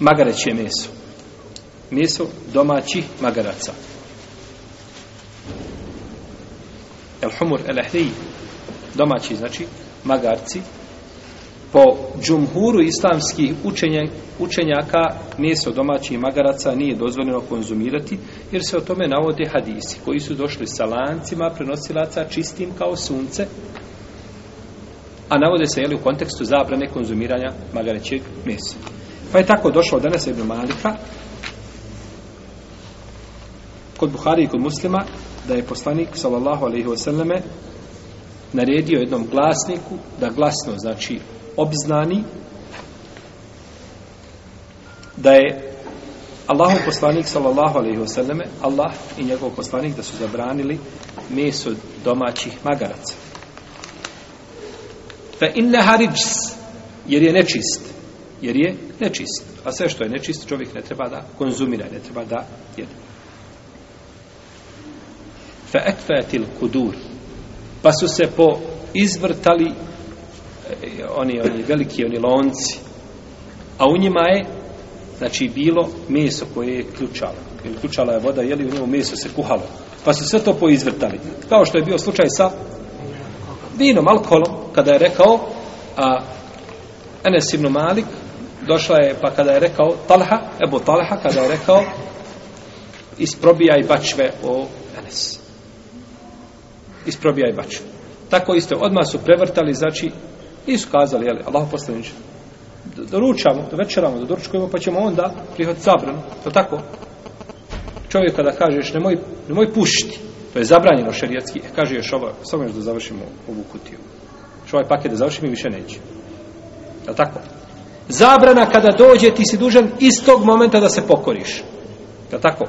magareće meso. Meso domaćih magaraca. El humur el ehliji. Domaći znači magarci. Po džumhuru islamskih učenja, učenjaka meso domaćih magaraca nije dozvoljeno konzumirati jer se o tome navode hadisi koji su došli sa lancima prenosilaca čistim kao sunce a navode se jeli, u kontekstu zabrane konzumiranja magarećeg mesa. Pa je tako došlo danas Ibn Malika kod Buhari i kod muslima da je poslanik sallallahu alaihi wasallame naredio jednom glasniku da glasno znači obznani da je Allahov poslanik sallallahu alaihi wasallame Allah i njegov poslanik da su zabranili meso domaćih magaraca fe inne haridžs jer je nečist jer je nečist. A sve što je nečist, čovjek ne treba da konzumira, ne treba da jede. Fe etfetil kudur. Pa su se po izvrtali eh, oni, oni veliki, oni lonci. A u njima je, znači, bilo meso koje je ključalo. Jer ključala je voda, jeli u njemu meso se kuhalo. Pa su sve to poizvrtali. Kao što je bio slučaj sa vinom, alkoholom, kada je rekao a, Enes ibn Malik, došla je, pa kada je rekao Talha, Ebu Talha, kada je rekao isprobijaj bačve o Enes. Isprobijaj bačve. Tako isto, odmah su prevrtali, znači, nisu kazali, jel, Allah poslaniče, doručamo, do večeramo, do doručkujemo, pa ćemo onda prihod zabranu. To tako? Čovjek kada kažeš, nemoj, nemoj pušiti, to je zabranjeno šerijatski, e, kaže još ovo, samo još da završimo ovu kutiju. Što ovaj paket da završim i više neće. Je tako? zabrana kada dođe ti si dužan istog momenta da se pokoriš je tako?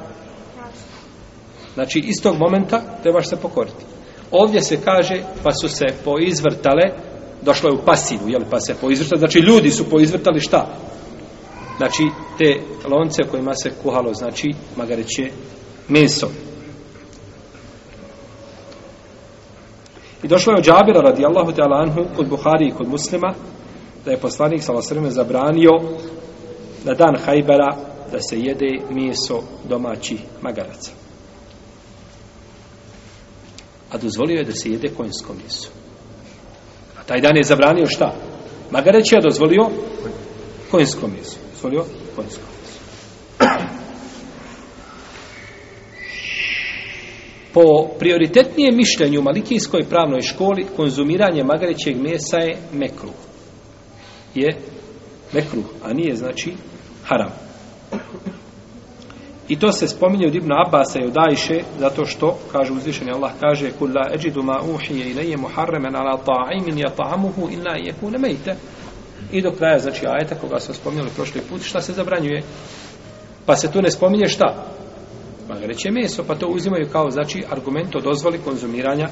znači istog momenta trebaš se pokoriti ovdje se kaže pa su se poizvrtale došlo je u pasivu jel, pa se poizvrtale znači ljudi su poizvrtali šta? znači te lonce kojima se kuhalo znači magareće meso i došlo je od Đabira radijallahu ta'ala anhu kod Buhari i kod muslima da je poslanik sa osrme zabranio na dan hajbera da se jede meso domaći magaraca. A dozvolio je da se jede konjsko meso. A taj dan je zabranio šta? Magareć je dozvolio konjsko meso. Dozvolio konjsko meso. Po prioritetnijem mišljenju u Malikijskoj pravnoj školi konzumiranje magarećeg mesa je mekruh je mekruh, a nije znači haram. I to se spominje od Ibn Abasa i od Ajše, zato što, kaže uzvišeni Allah, kaže قُلْ لَا أَجِدُ مَا أُوحِيَ إِلَيَ مُحَرَّمًا عَلَى طَعِيمٍ يَطَعَمُهُ إِلَّا يَكُونَ مَيْتَ I do kraja, znači, ajeta koga smo spominjali prošli put, šta se zabranjuje? Pa se tu ne spominje šta? Pa reći je meso, pa to uzimaju kao, znači, argument o dozvoli konzumiranja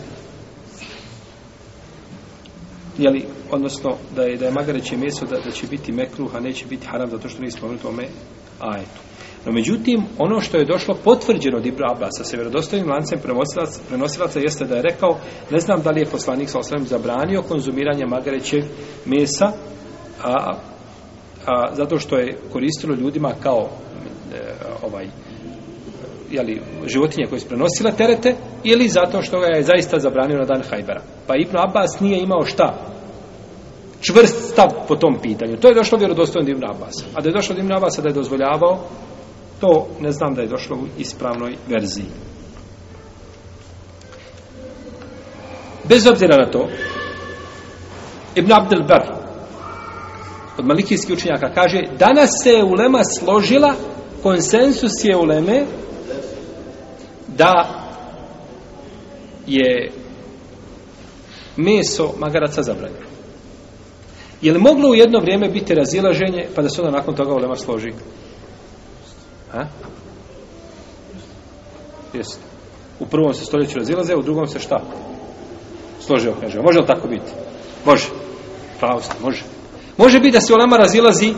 jeli, odnosno da je da je magareće meso da, da će biti mekruh, a neće biti haram zato što nije spomenuto ome ajetu. No međutim, ono što je došlo potvrđeno od Ibra Abasa sa vjerodostojnim lancem prenosilaca, prenosilaca jeste da je rekao, ne znam da li je poslanik sa osnovim zabranio konzumiranje magarećeg mesa, a, a, zato što je koristilo ljudima kao e, ovaj, e, jeli, životinje koje su prenosila terete ili zato što ga je zaista zabranio na dan Hajbera. Pa Ibn Abbas nije imao šta? Čvrst stav po tom pitanju. To je došlo vjerodostojno od Ibn Abbas. A da je došlo od Ibn Abbas da je dozvoljavao, to ne znam da je došlo u ispravnoj verziji. Bez obzira na to, Ibn Abdel Bar, od malikijskih učenjaka, kaže, danas se je ulema složila, konsensus je uleme, da je meso magaraca zabranjeno. Je li moglo u jedno vrijeme biti razilaženje, pa da se onda nakon toga ulema složi? Ha? Jeste. U prvom se stoljeću razilaze, u drugom se šta? Složio, kaže. Može li tako biti? Može. Pravo ste, može. Može biti da se ulema razilazi,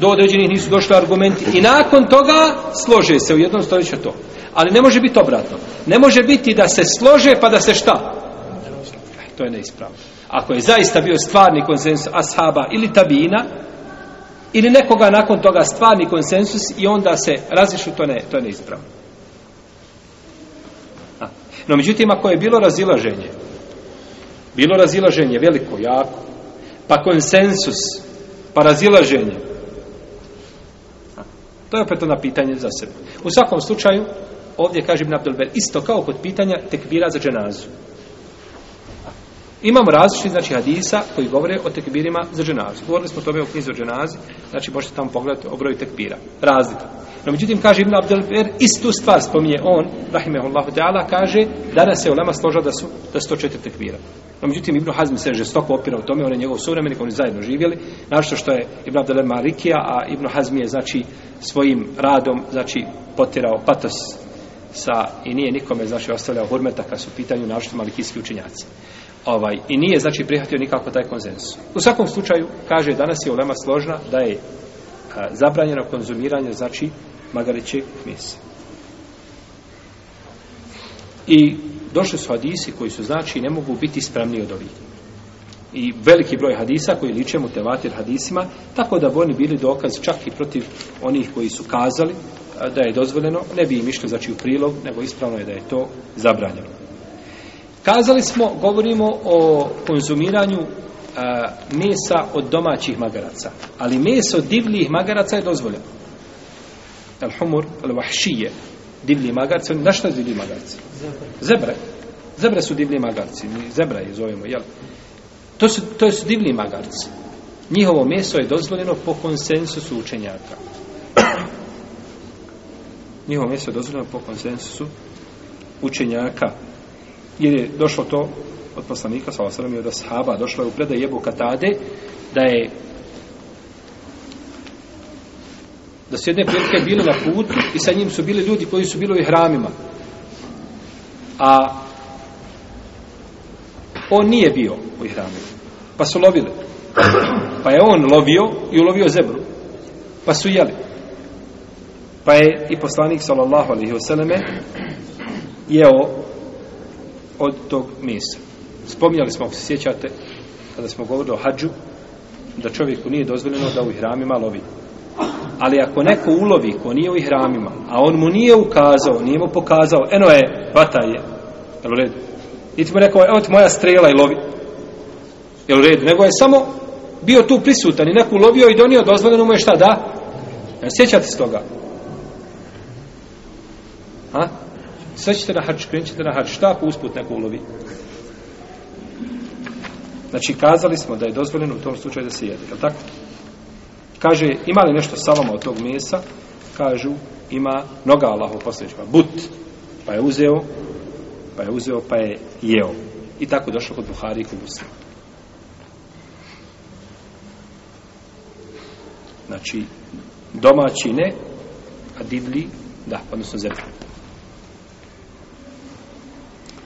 do određenih nisu došli argumenti, i nakon toga slože se u jednom stoljeću to ali ne može biti obratno. Ne može biti da se slože pa da se šta? Eh, to je neispravno. Ako je zaista bio stvarni konsensus ashaba ili tabina, ili nekoga nakon toga stvarni konsensus i onda se razišu, to, ne, to je neispravno. No, međutim, ako je bilo razilaženje, bilo razilaženje veliko, jako, pa konsensus, pa razilaženje, to je opet na pitanje za sebe. U svakom slučaju, ovdje kaže Ibn Abdelber, isto kao kod pitanja tekbira za dženazu. Imamo različite, znači, hadisa koji govore o tekbirima za dženazu. Govorili smo o tome u knjizu o dženazi, znači, možete tamo pogledati o broju tekbira. Razlika. No, međutim, kaže Ibn Abdelber, istu stvar spominje on, rahimehullahu ta'ala, kaže, danas se ulema složa da su, da su to četiri tekbira. No, međutim, Ibn Hazmi se žestoko opira u tome, on je njegov suvremenik, oni zajedno živjeli. Našto što je Ibn Abdelema Rikija, a Ibn Hazmi je, znači, svojim radom, znači, potirao patos sa i nije nikome znači ostavljao hurmeta kad su pitanju naši malikijski učinjaci. Ovaj i nije znači prihvatio nikako taj konsenzus. U svakom slučaju kaže danas je ulema složna da je a, zabranjeno konzumiranje znači magareće mesa. I došli su hadisi koji su znači ne mogu biti spremni od ovih i veliki broj hadisa koji liče mu tevatir hadisima, tako da bi oni bili dokaz čak i protiv onih koji su kazali da je dozvoljeno, ne bi im išlo znači u prilog, nego ispravno je da je to zabranjeno. Kazali smo, govorimo o konzumiranju a, mesa od domaćih magaraca, ali meso divljih magaraca je dozvoljeno. Al humur, al vahšije, divlji magarci, na što je divlji magarci? Zebre. Zebre, Zebre su divlji magarci, mi zebra je zovemo, jel? To su, to su divlji magarci. Njihovo meso je dozvoljeno po konsensusu učenjaka njihovo mjesto je dozvoljeno po konsensusu učenjaka. Jer je došlo to od poslanika, sa osram i od ashaba, došlo je u predaj jebu katade, da je da su jedne prijatelje bili na putu i sa njim su bili ljudi koji su bili u hramima. A on nije bio u hramima. Pa su lovili. Pa je on lovio i ulovio zebru. Pa su jeli. Pa je i poslanik sallallahu alejhi ve selleme jeo od tog mesa. Spomnjali smo, ako se sjećate, kada smo govorili o hađu, da čovjeku nije dozvoljeno da u ihramima lovi. Ali ako neko ulovi ko nije u ihramima, a on mu nije ukazao, nije mu pokazao, eno je, vata je, jel u redu? I ti mu rekao, evo ti moja strela i lovi. Jel u redu? Nego je samo bio tu prisutan i neko ulovio i donio dozvoljeno mu je šta da? Jel, sjećate se toga? A? Sve ćete na hač, krenut ćete na hač. Šta ako usput neko ulovi? Znači, kazali smo da je dozvoljeno u tom slučaju da se jede. Je tako? Kaže, ima li nešto salama od tog mjesa? Kažu, ima noga Allahov posljednička. Pa, but. Pa je uzeo, pa je uzeo, pa je jeo. I tako došlo kod Buhari i kod Muslima. Znači, domaći ne, a divlji, da, odnosno zemlji.